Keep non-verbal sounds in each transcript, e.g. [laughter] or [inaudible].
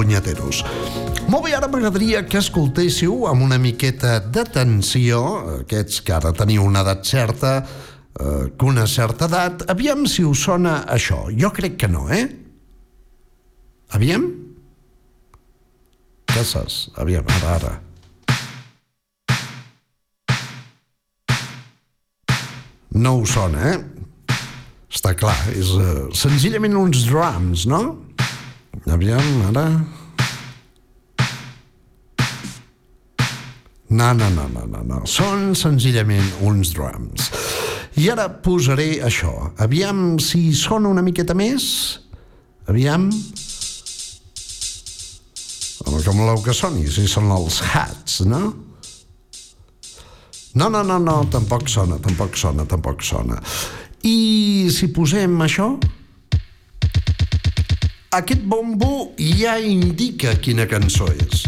punyeteros. Molt bé, ara m'agradaria que escoltéssiu amb una miqueta d'atenció, aquests que ara teniu una edat certa, eh, que una certa edat, aviam si us sona això. Jo crec que no, eh? Aviam? Saps? Aviam, ara, ara. No us sona, eh? Està clar, és uh, senzillament uns drums, no? Aviam, ara... No, no, no, no, no, no. Són senzillament uns drums. I ara posaré això. Aviam si sona una miqueta més. Aviam. Home, com voleu que soni, si són els hats, no? No, no, no, no, tampoc sona, tampoc sona, tampoc sona. I si posem això? Aquest bombo ja indica quina cançó és.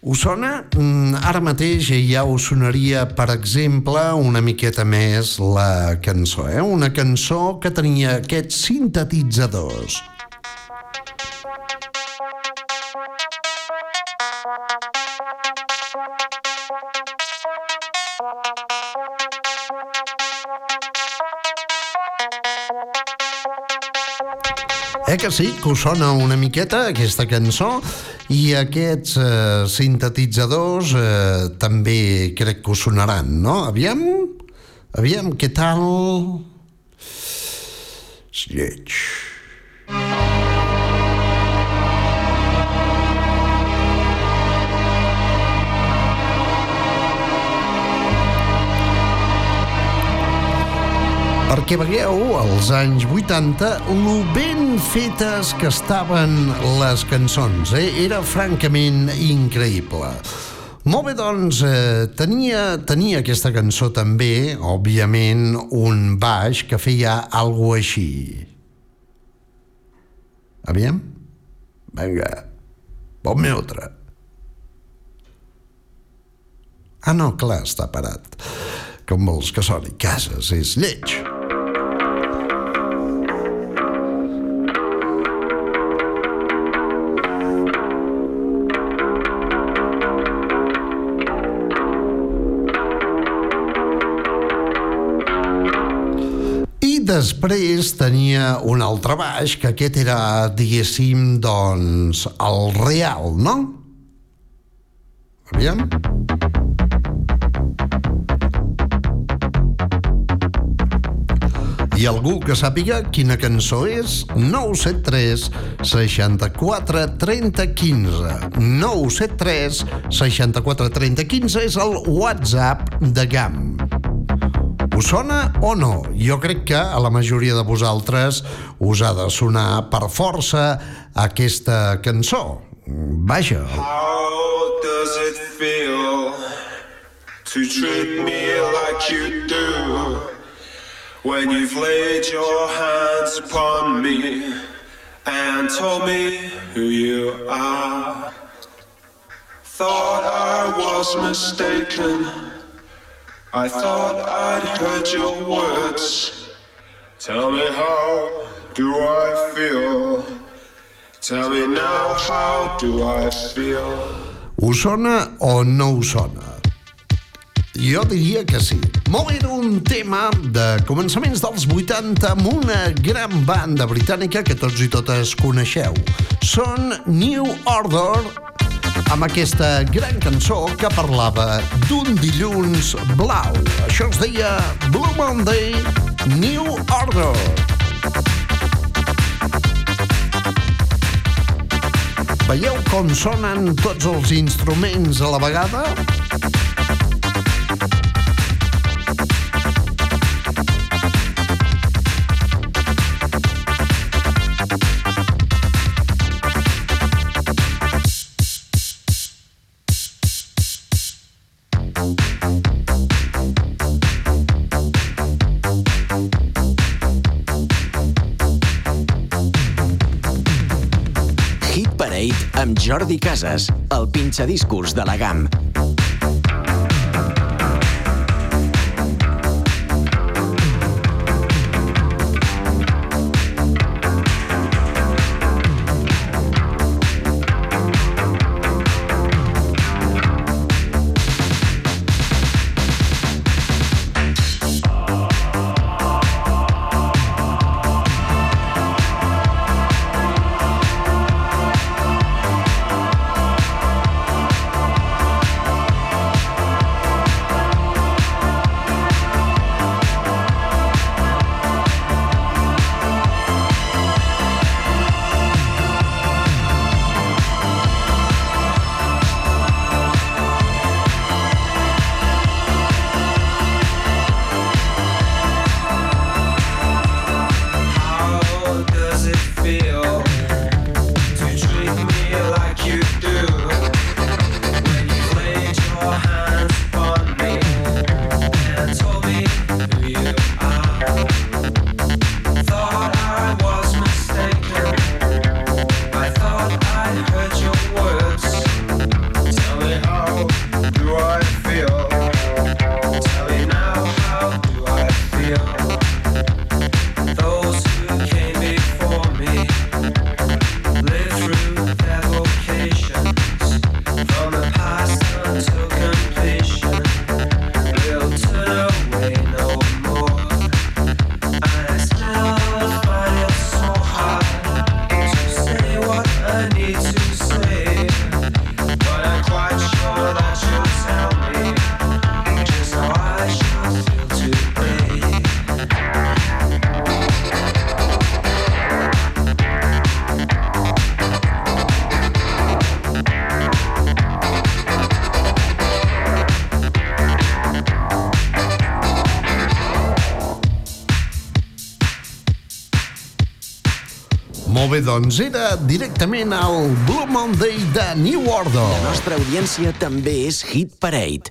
Us sona? Mm, Ara mateix ja us sonaria, per exemple, una miqueta més la cançó, eh? Una cançó que tenia aquests sintetitzadors. Eh que sí, que us sona una miqueta aquesta cançó i aquests eh, sintetitzadors eh, també crec que us sonaran, no? Aviam, aviam, què tal? És lleig. Perquè veieu, als anys 80, lo ben fetes que estaven les cançons. Eh? Era francament increïble. Molt bé, doncs, eh, tenia, tenia aquesta cançó també, òbviament, un baix que feia algo així. Aviam? Vinga, ponme otra. Ah, no, clar, està parat. Com vols que soni? Cases, és lleig. I després tenia un altre baix, que aquest era, diguéssim, doncs, el real, no? Aviam. I algú que sàpiga quina cançó és? 973 64 30 15. 973 64 30 15 és el WhatsApp de GAM. Us sona o no? Jo crec que a la majoria de vosaltres us ha de sonar per força aquesta cançó. Vaja, How does it feel to treat me like you do when you've laid your hands upon me and told me who you are? Thought I was mistaken. I thought I'd heard your words. Tell me how do I feel? Tell me now how do I feel? us sona o no us sona? Jo diria que sí. Molt era un tema de començaments dels 80 amb una gran banda britànica que tots i totes coneixeu. Són New Order amb aquesta gran cançó que parlava d'un dilluns blau. Això es deia Blue Monday, New Order. Veieu com sonen tots els instruments a la vegada? Amb Jordi Casas, el pinxadiscos de la GAM. Bé, doncs era directament al Blue Monday de New Order. La nostra audiència també és Hit Parade.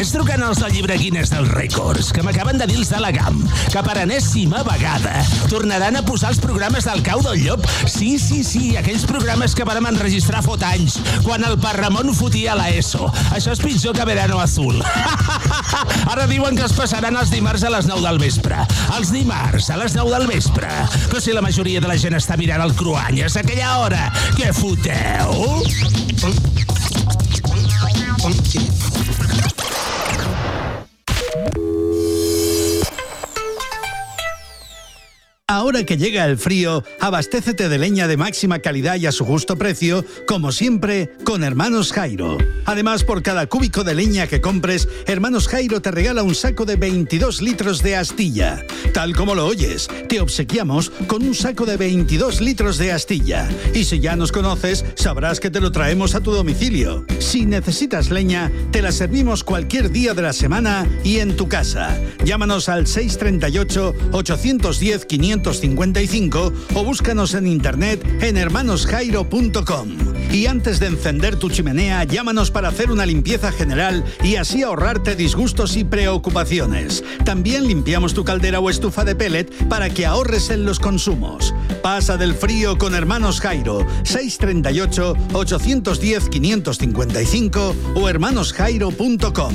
Ves trucant als del llibre Guinness dels Rècords, que m'acaben de dir els de la GAM, que per enèsima vegada tornaran a posar els programes del cau del llop. Sí, sí, sí, aquells programes que vàrem enregistrar fot anys, quan el Parramon fotia la ESO. Això és pitjor que Verano Azul. [laughs] Ara diuen que es passaran els dimarts a les 9 del vespre. Els dimarts a les 9 del vespre. Però si la majoria de la gent està mirant el Cruanyes a aquella hora, què foteu? Ahora que llega el frío, abastécete de leña de máxima calidad y a su justo precio, como siempre, con Hermanos Jairo. Además, por cada cúbico de leña que compres, Hermanos Jairo te regala un saco de 22 litros de astilla. Tal como lo oyes, te obsequiamos con un saco de 22 litros de astilla. Y si ya nos conoces, sabrás que te lo traemos a tu domicilio. Si necesitas leña, te la servimos cualquier día de la semana y en tu casa. Llámanos al 638 810 500 555 o búscanos en internet en hermanosjairo.com. Y antes de encender tu chimenea, llámanos para hacer una limpieza general y así ahorrarte disgustos y preocupaciones. También limpiamos tu caldera o estufa de pellet para que ahorres en los consumos. Pasa del frío con Hermanos Jairo, 638 810 555 o hermanosjairo.com.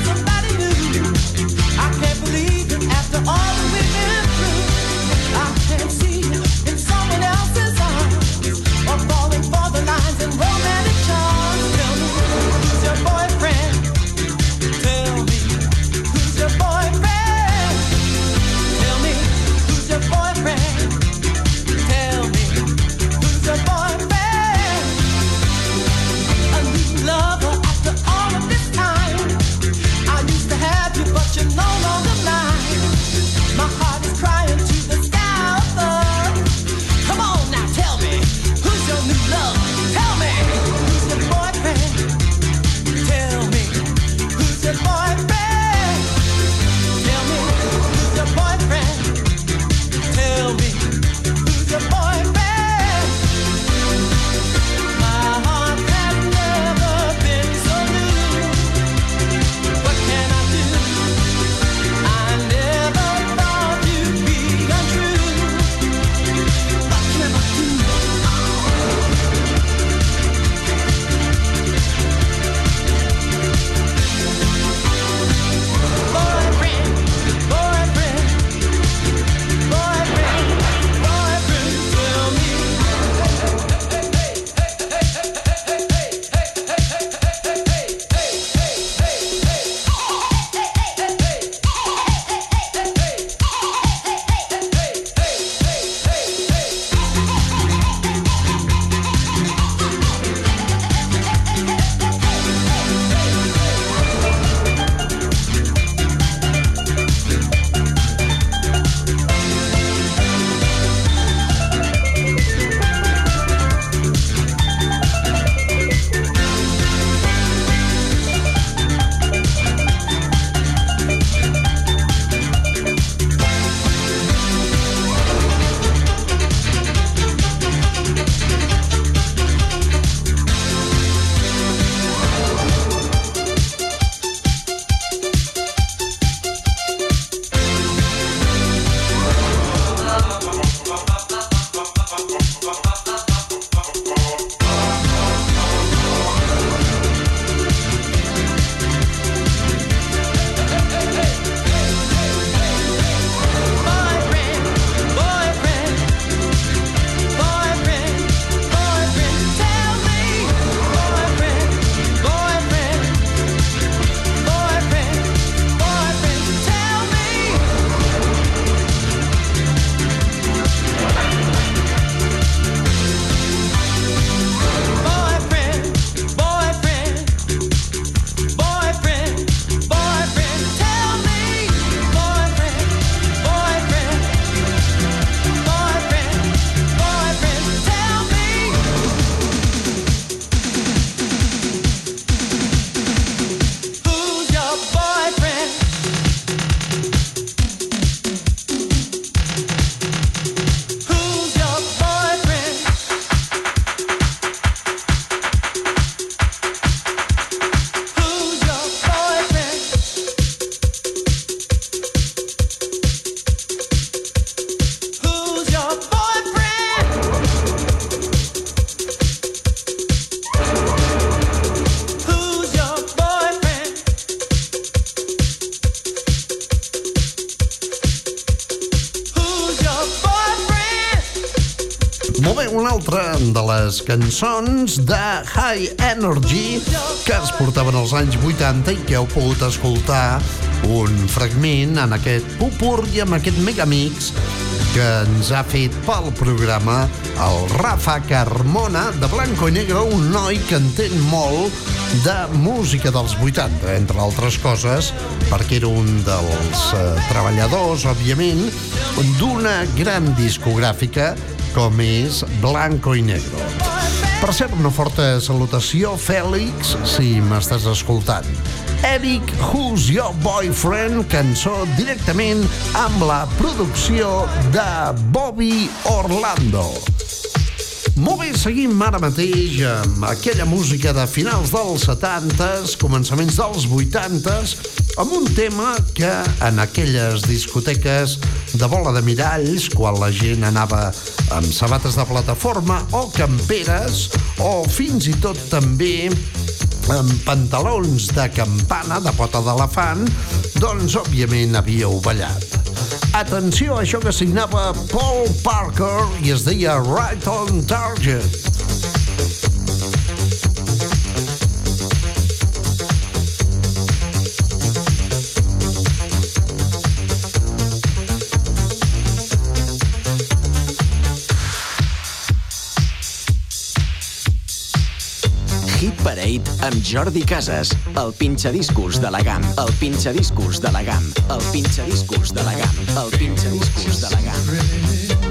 Cançons de High Energy que es portaven als anys 80 i que heu pogut escoltar un fragment en aquest pupur i amb aquest megamix que ens ha fet pel programa el Rafa Carmona de Blanco i Negro, un noi que entén molt de música dels 80, entre altres coses, perquè era un dels eh, treballadors, òbviament, d'una gran discogràfica com és Blanco i Negro. Per cert, una forta salutació, Fèlix, si m'estàs escoltant. Eric, Who's Your Boyfriend, cançó directament amb la producció de Bobby Orlando. Molt bé, seguim ara mateix amb aquella música de finals dels 70s, començaments dels 80s, amb un tema que en aquelles discoteques de bola de miralls, quan la gent anava amb sabates de plataforma o camperes, o fins i tot també amb pantalons de campana de pota d'elefant, doncs òbviament havíeu ballat. Atenció a això que signava Paul Parker i es deia Right on Target. Parade amb Jordi Casas, el pinxadiscos de la GAM, el pinxadiscos de la GAM, el pinxadiscos de la GAM, el pinxadiscos de la GAM. Mysteries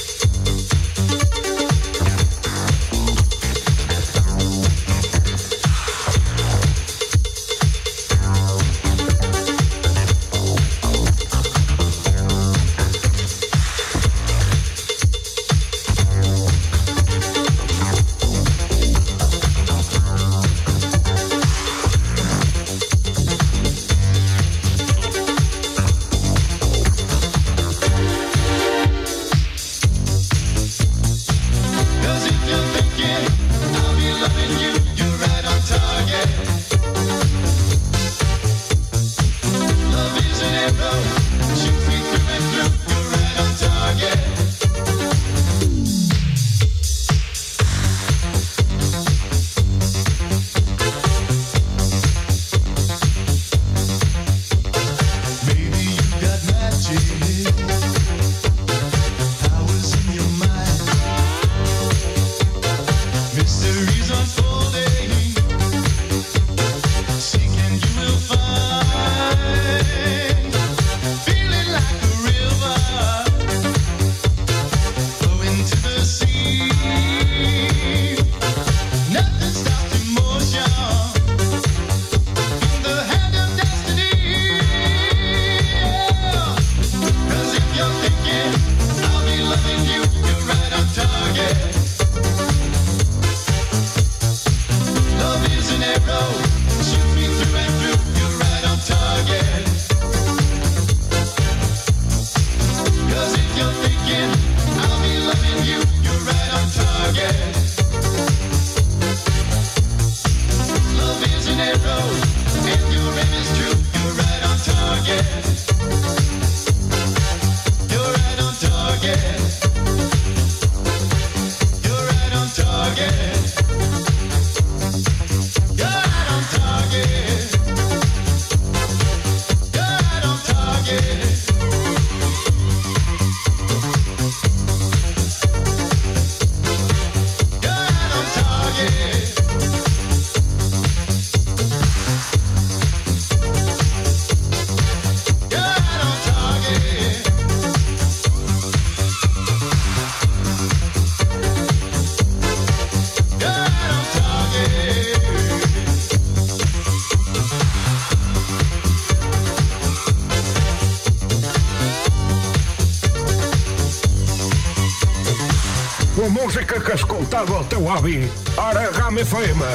Música que escoltava el teu avi, ara GAM FM.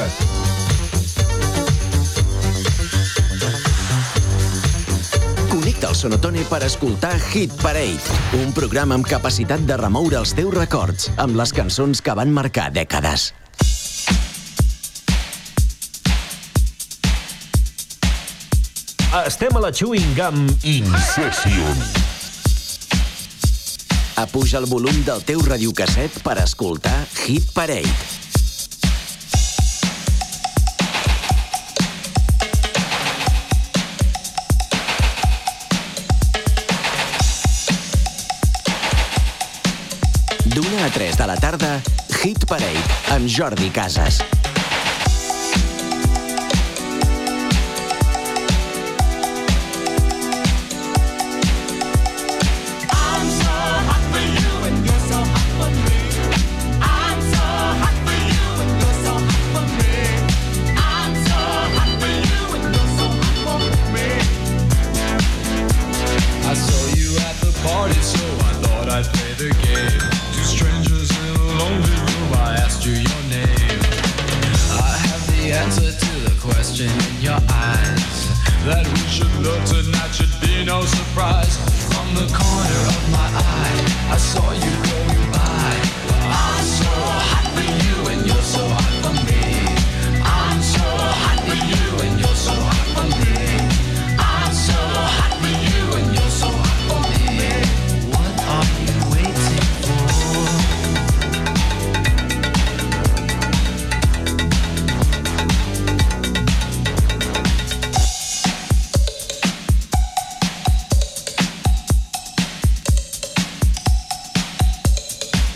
Connecta el Sonotone per escoltar Hit Parade, un programa amb capacitat de remoure els teus records amb les cançons que van marcar dècades. Estem a la Chewing Gum Incession. Apuja el volum del teu radiocasset per escoltar Hit Parade. D'una a 3 de la tarda, Hit Parade amb Jordi Casas.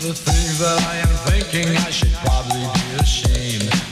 The things that I am thinking, I should probably be ashamed.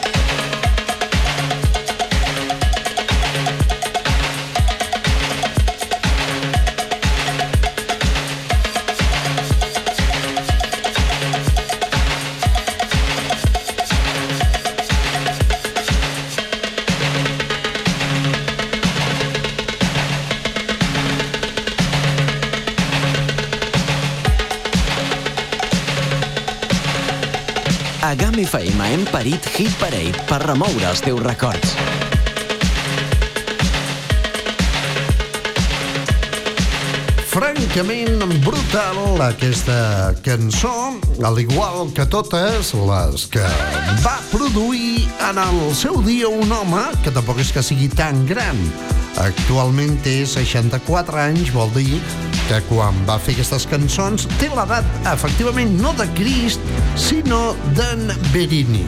A GAM FM hem parit Hit Parade per remoure els teus records. Francament brutal aquesta cançó, al igual que totes les que va produir en el seu dia un home que tampoc és que sigui tan gran. Actualment té 64 anys, vol dir que quan va fer aquestes cançons té l'edat, efectivament, no de Crist, sinó d'en Berini.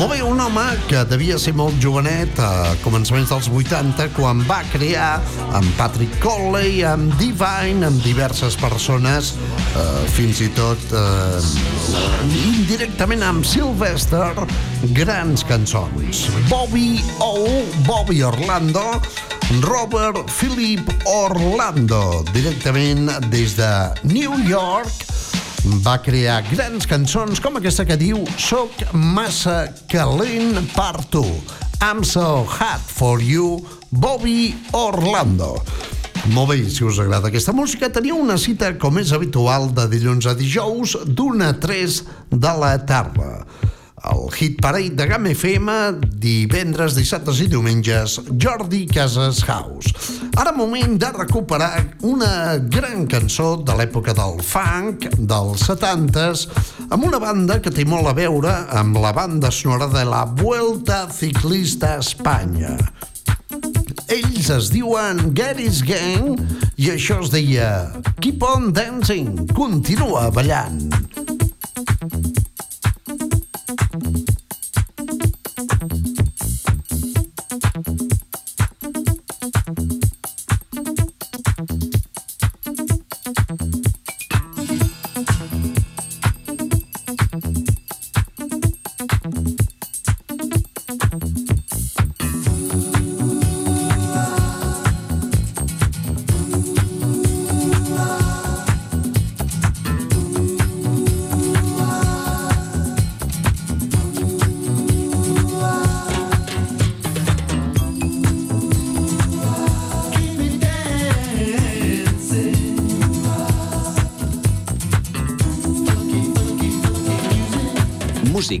Molt bé, un home que devia ser molt jovenet a començaments dels 80 quan va crear amb Patrick Colley, amb Divine, amb diverses persones, eh, fins i tot eh, indirectament amb Sylvester, grans cançons. Bobby O, Bobby Orlando, Robert Philip Orlando, directament des de New York, va crear grans cançons com aquesta que diu Soc massa calent per tu. I'm so hot for you, Bobby Orlando. Molt bé, si us agrada aquesta música, teniu una cita, com és habitual, de dilluns a dijous, d'una a 3 de la tarda. El Hit Parade de GAM FM, divendres, dissabtes i diumenges, Jordi Casas House. Ara moment de recuperar una gran cançó de l'època del funk, dels 70s, amb una banda que té molt a veure amb la banda sonora de la Vuelta Ciclista a Espanya. Ells es diuen Gary's Gang i això es deia Keep on Dancing, continua ballant.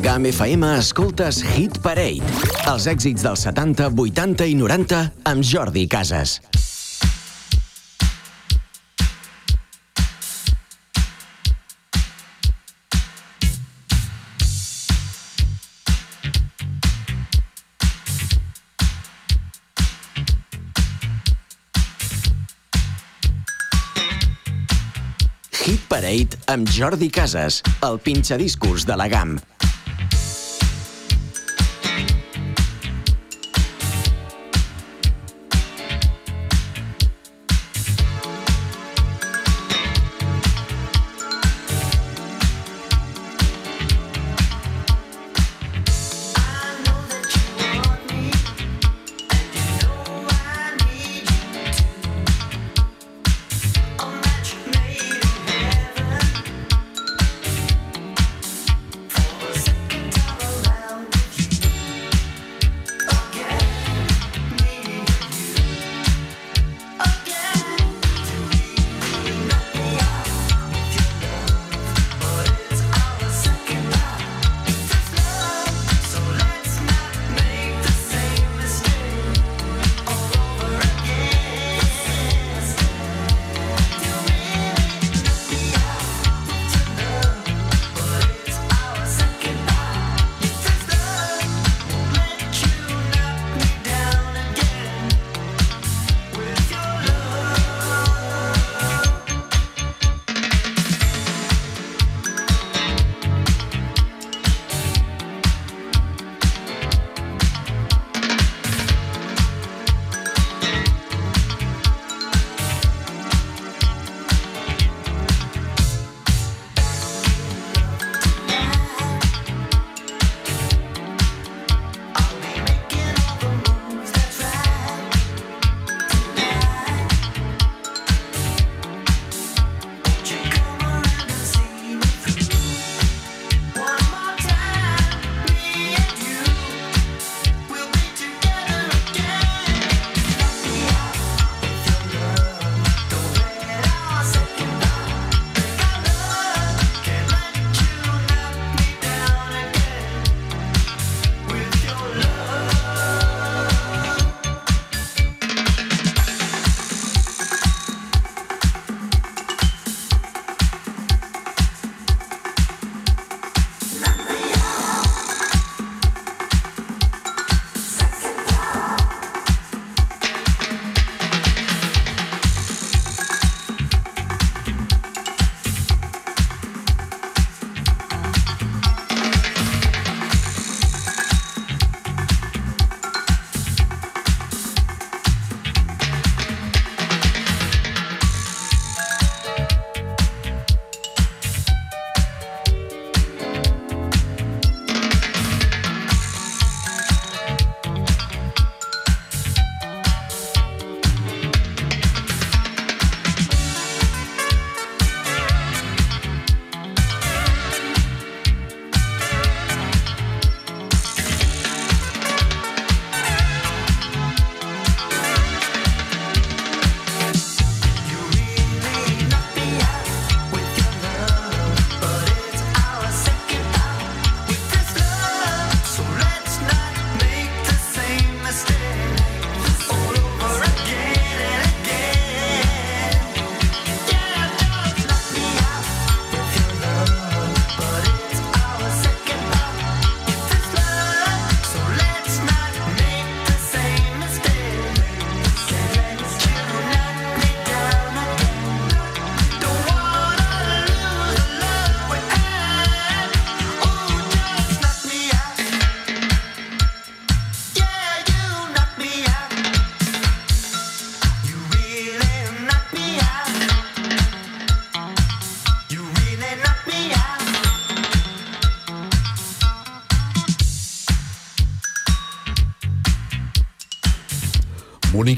GAM FM escoltes Hit Parade. Els èxits dels 70, 80 i 90 amb Jordi Casas. Hit Parade amb Jordi Casas, el pinxadiscos de la GAM.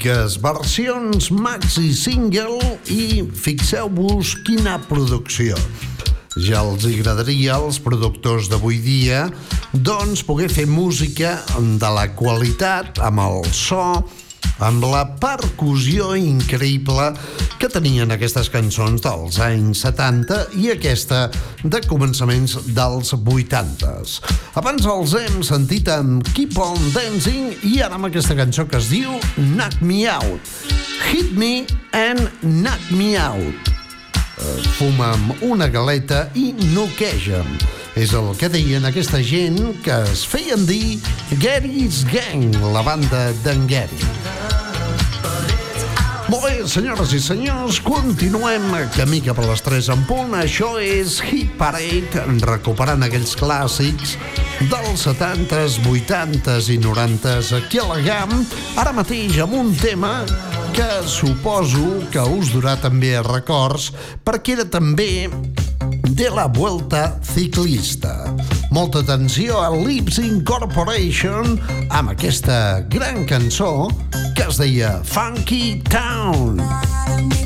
Boniques versions maxi single i fixeu-vos quina producció. Ja els agradaria als productors d'avui dia doncs poder fer música de la qualitat, amb el so, amb la percussió increïble que tenien aquestes cançons dels anys 70 i aquesta de començaments dels 80s. Abans els hem sentit amb Keep On Dancing i ara amb aquesta cançó que es diu Knock Me Out. Hit Me and Knock Me Out. Eh, Fuma'm una galeta i noqueja'm. És el que deien aquesta gent que es feien dir Gary's Gang, la banda d'en Gary. Molt bé, senyores i senyors, continuem camí cap a les 3 en punt. Això és Hit Parade, recuperant aquells clàssics dels 70s, 80s i 90s aquí a la GAM, ara mateix amb un tema que suposo que us durà també records, perquè era també de la Vuelta Ciclista. Molta atenció a Lips Incorporation amb aquesta gran cançó que es deia Funky Town. Connecta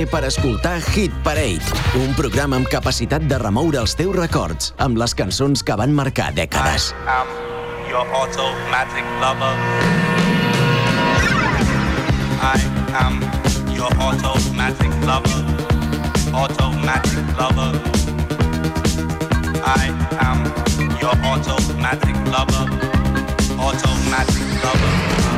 Sonotone per escoltar Hit Parade, un programa amb capacitat de remoure els teus records amb les cançons que van marcar dècades. am your automatic lover. I am your automatic lover. Automatic lover. I am your automatic lover. Automatic lover.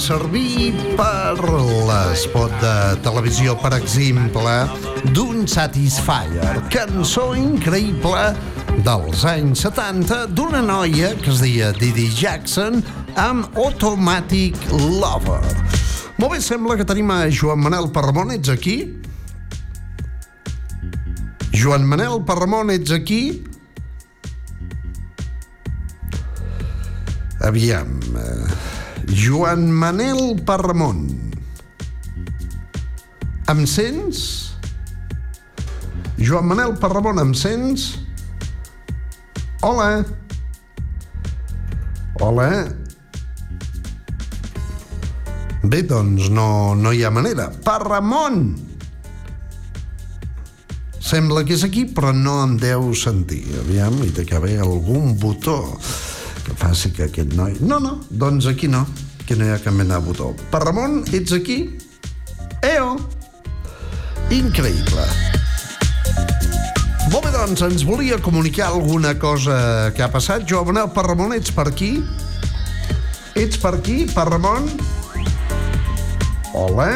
Servir per l'espot de televisió, per exemple, d'un Satisfyer, cançó increïble dels anys 70 d'una noia que es deia Didi Jackson amb Automatic Lover. Molt bé, sembla que tenim a Joan Manel Parramon, ets aquí? Joan Manel Parramon, ets aquí? Aviam... Joan Manel Parramon. Em sents? Joan Manel Parramon, em sents? Hola. Hola. Bé, doncs no, no hi ha manera. Parramon! Sembla que és aquí, però no em deu sentir. Aviam, hi té que haver algun botó que faci que aquest noi... No, no, doncs aquí no, que no hi ha cap mena de botó. Per Ramon, ets aquí? Eo! Increïble. Molt bé, doncs, ens volia comunicar alguna cosa que ha passat. Jo, Manel, per Ramon, ets per aquí? Ets per aquí, per Ramon? Hola?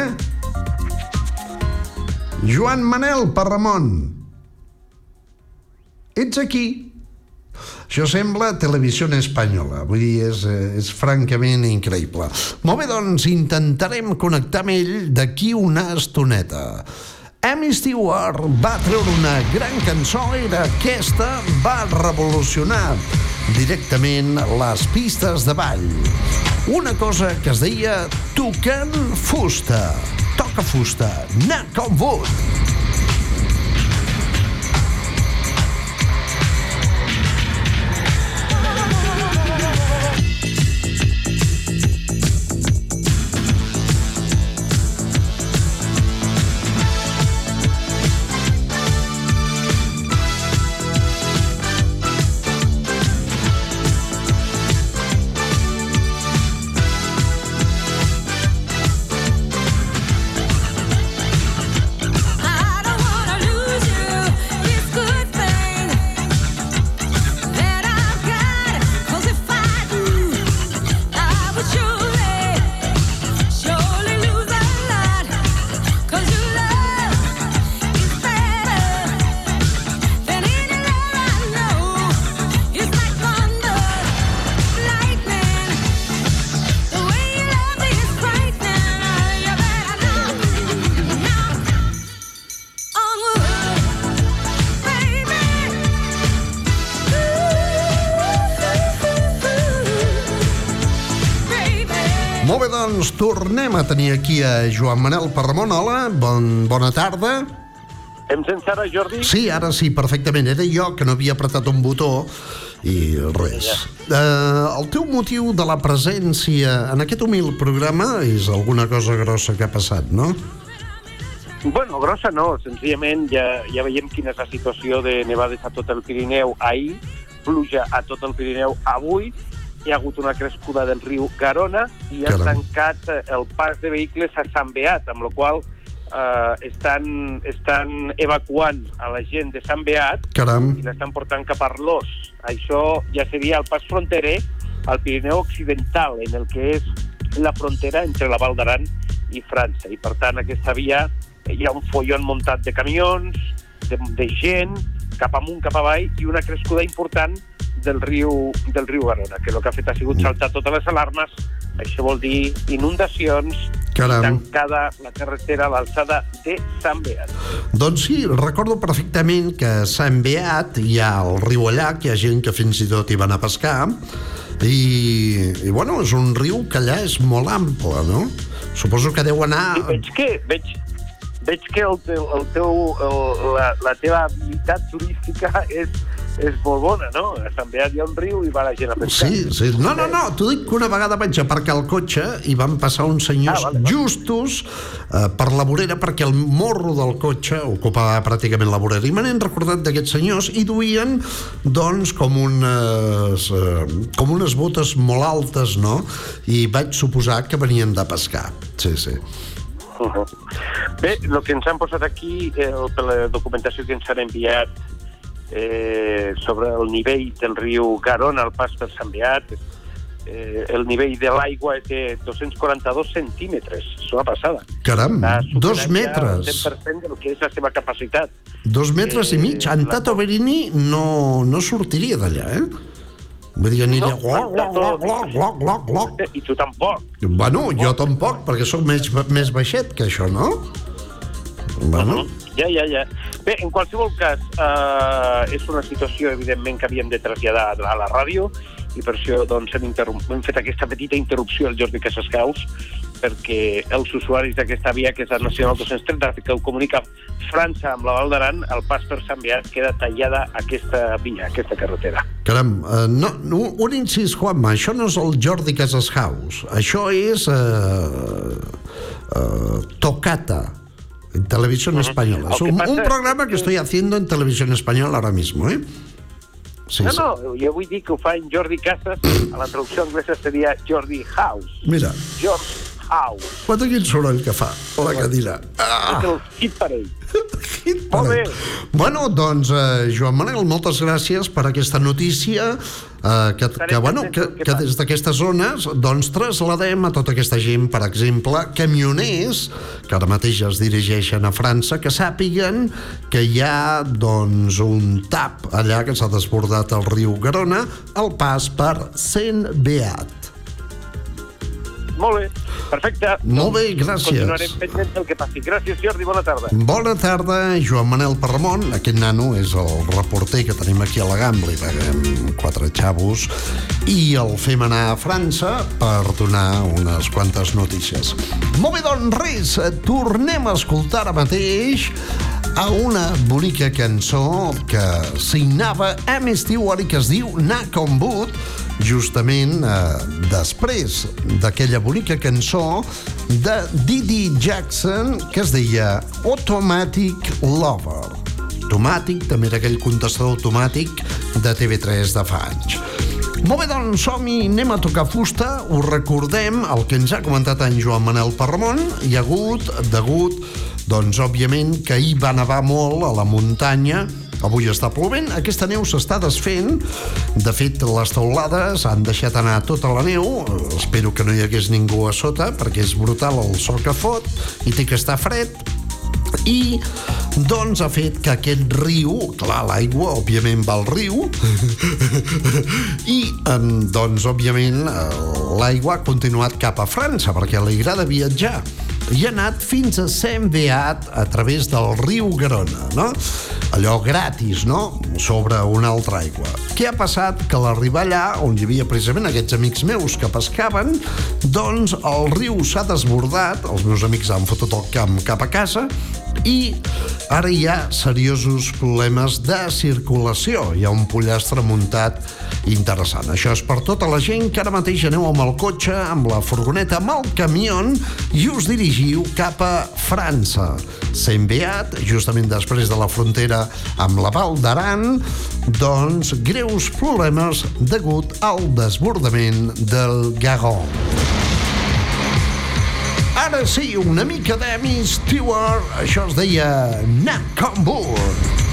Joan Manel, per Ramon. Ets aquí? Això sembla televisió espanyola, vull dir, és, eh, és francament increïble. Molt bé, doncs intentarem connectar amb ell d'aquí una estoneta. Amy Stewart va treure una gran cançó, era aquesta, va revolucionar directament les pistes de ball. Una cosa que es deia tocant fusta. Toca fusta, knock on wood. Tornem a tenir aquí a Joan Manel Parramon. Hola, bon, bona tarda. Em sents ara, Jordi? Sí, ara sí, perfectament. Era jo que no havia apretat un botó i res. Eh, el teu motiu de la presència en aquest humil programa és alguna cosa grossa que ha passat, no? Bueno, grossa no, senzillament ja, ja veiem quina és la situació de nevades a tot el Pirineu ahir, pluja a tot el Pirineu avui, hi ha hagut una crescuda del riu Garona i ha Caram. tancat eh, el pas de vehicles a Sant Beat, amb la qual eh, estan, estan evacuant a la gent de Sant Beat Caram. i l'estan portant cap a Arlós. Això ja seria el pas fronterer al Pirineu Occidental, en el que és la frontera entre la Val d'Aran i França. I, per tant, aquesta via eh, hi ha un follon muntat de camions, de, de gent, cap amunt, cap avall, i una crescuda important del riu, del riu Garona, que el que ha fet ha sigut saltar totes les alarmes. Això vol dir inundacions, Caram. tancada la carretera a l'alçada de Sant Beat. Doncs sí, recordo perfectament que a Sant Beat hi ha el riu allà, que hi ha gent que fins i tot hi van a pescar, i, i bueno, és un riu que allà és molt ample, no? Suposo que deu anar... I veig que, veig, veig que el teu, el teu, el, la, la teva habilitat turística és, és molt bona, no? A Sant Beat hi ha un riu i va la gent a pescar. Sí, sí. No, no, no, t'ho dic que una vegada vaig aparcar el cotxe i van passar uns senyors ah, vale, vale. justos eh, per la vorera perquè el morro del cotxe ocupava pràcticament la vorera. I me n'he recordat d'aquests senyors i duien, doncs, com unes, eh, com unes botes molt altes, no? I vaig suposar que venien de pescar. Sí, sí. Uh [laughs] -huh. Bé, el que ens han posat aquí, eh, per la documentació que ens han enviat eh, sobre el nivell del riu Garona al pas per Sant Beat, eh, el nivell de l'aigua és de 242 centímetres. És una passada. Caram, dos metres. El 100% del que és la seva capacitat. Dos metres i Eh, mig. En Tato Berini no, no sortiria d'allà, eh? Vull dir, aniria... No, gloc, gloc, gloc, gloc, gloc, gloc, gloc. I tu tampoc. Bueno, jo tampoc, perquè sóc més, més baixet que això, no? Bueno, Ja, ja, ja. Bé, en qualsevol cas, eh, és una situació, evidentment, que havíem de traslladar a la ràdio i per això doncs, hem, hem fet aquesta petita interrupció al Jordi Casascaus perquè els usuaris d'aquesta via, que és la Nacional 230, que ho comunica França amb la Val d'Aran, el pas per Sant Beat queda tallada aquesta via, aquesta carretera. caram, uh, no, no, un incís, Juanma, això no és el Jordi Casashaus, això és uh, uh, Tocata, en televisión española. Es un, programa que estoy haciendo en televisión española ahora mismo, ¿eh? Sí, no, sí. no, jo vull dir que ho fa en Jordi Casas, a la traducció anglesa seria Jordi House. Mira, George House. guarda quin soroll que fa la cadira. Ah. És [laughs] el hit parell. Molt bé. Bueno, doncs, eh, Joan Manel, moltes gràcies per aquesta notícia eh, que, que, bueno, que, que des d'aquestes zones doncs, trasladem a tota aquesta gent, per exemple, camioners que ara mateix es dirigeixen a França, que sàpiguen que hi ha doncs, un tap allà que s'ha desbordat el riu Garona al pas per Saint Beat. Molt bé, perfecte. Molt bé, gràcies. Continuarem pendents del que passi. Gràcies, Jordi, bona tarda. Bona tarda, Joan Manel Parramon. Aquest nano és el reporter que tenim aquí a la Gambla. Li paguem quatre xavos i el fem anar a França per donar unes quantes notícies. Molt bé, doncs res, tornem a escoltar ara mateix a una bonica cançó que signava M. Stewart i que es diu Knock on Wood, justament eh, després d'aquella bonica cançó de Didi Jackson que es deia Automatic Lover. Automàtic, també era aquell contestador automàtic de TV3 de fa anys. Molt bé, doncs som-hi, anem a tocar fusta, us recordem el que ens ha comentat en Joan Manel Parramon, hi ha hagut, degut, doncs òbviament que ahir va nevar molt a la muntanya, avui està plovent, aquesta neu s'està desfent, de fet les teulades han deixat anar tota la neu, espero que no hi hagués ningú a sota, perquè és brutal el sol que fot i té que estar fred, i doncs ha fet que aquest riu, clar, l'aigua òbviament va al riu. [laughs] I doncs òbviament eh, l'aigua ha continuat cap a França perquè li agrada viatjar i ha anat fins a Saint Beat a través del riu Garona, no? Allò gratis, no? Sobre una altra aigua. Què ha passat? Que l'arribar allà, on hi havia precisament aquests amics meus que pescaven, doncs el riu s'ha desbordat, els meus amics han fotut el camp cap a casa, i ara hi ha seriosos problemes de circulació. Hi ha un pollastre muntat interessant. Això és per tota la gent que ara mateix aneu amb el cotxe, amb la furgoneta, amb el camió i us dirigiu cap a França. Saint Beat, justament després de la frontera amb la Val d'Aran, doncs greus problemes degut al desbordament del Garon. Ara sí, una mica d'Emi Stewart, això es deia Knock on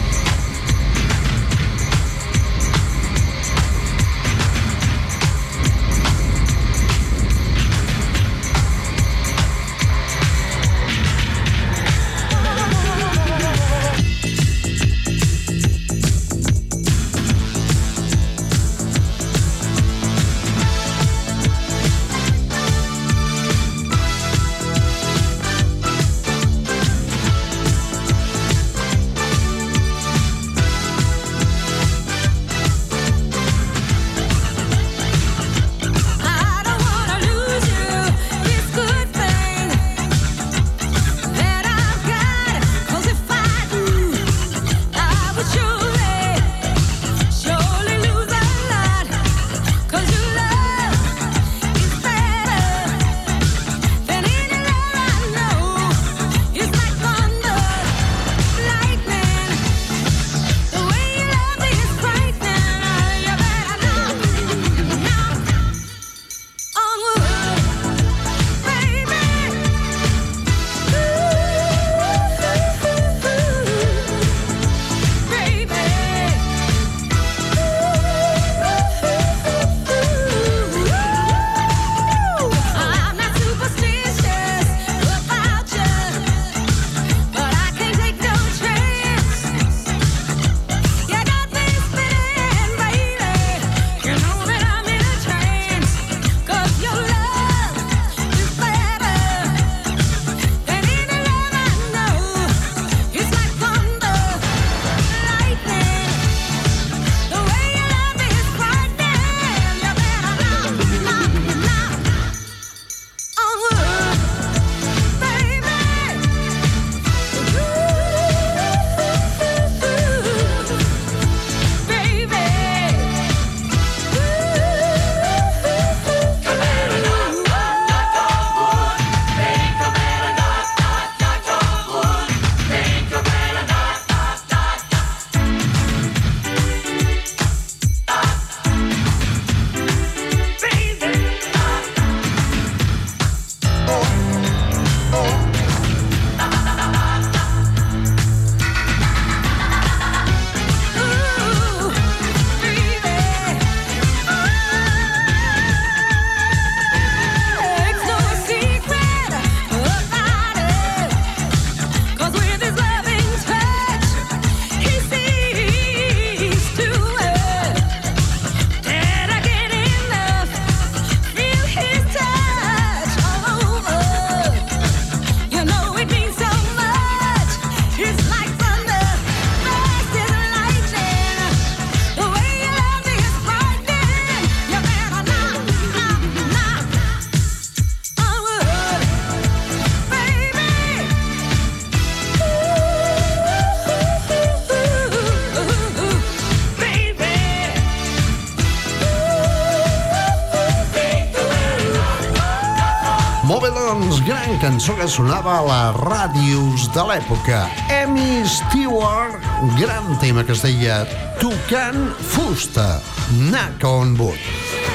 gran cançó que sonava a les ràdios de l'època. Amy Stewart, gran tema que es deia Tocant Fusta, Knock on Wood.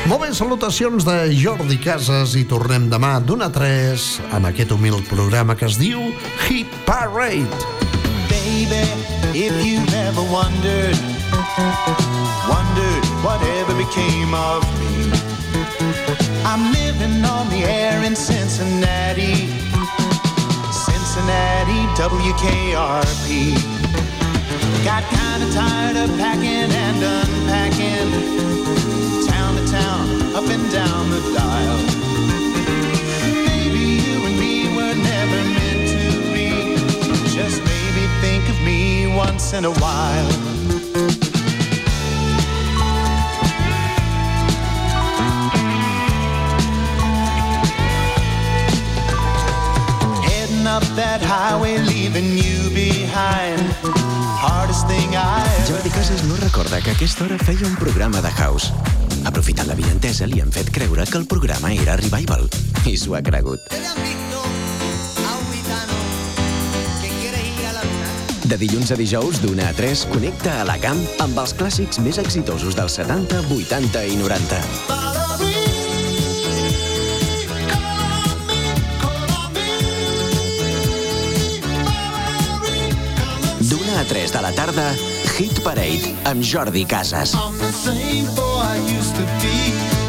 Molt bé, salutacions de Jordi Casas i tornem demà d'una a 3 amb aquest humil programa que es diu Hit Parade. Baby, if you've ever wondered, wondered whatever became of me. I'm living on the air in Cincinnati, Cincinnati, WKRP. Got kinda tired of packing and unpacking, town to town, up and down the dial. Maybe you and me were never meant to be. Just maybe think of me once in a while. Up that highway, leaving you behind. Hardest thing I ever Jordi Casas no recorda que aquesta hora feia un programa de house. Aprofitant la vientesa, li han fet creure que el programa era Revival. I s'ho ha cregut. De dilluns a dijous, d'una a 3, connecta a la camp amb els clàssics més exitosos dels 70, 80 i 90. 3 de la tarda, Hit Parade amb Jordi Casas. I'm the same boy I used to be.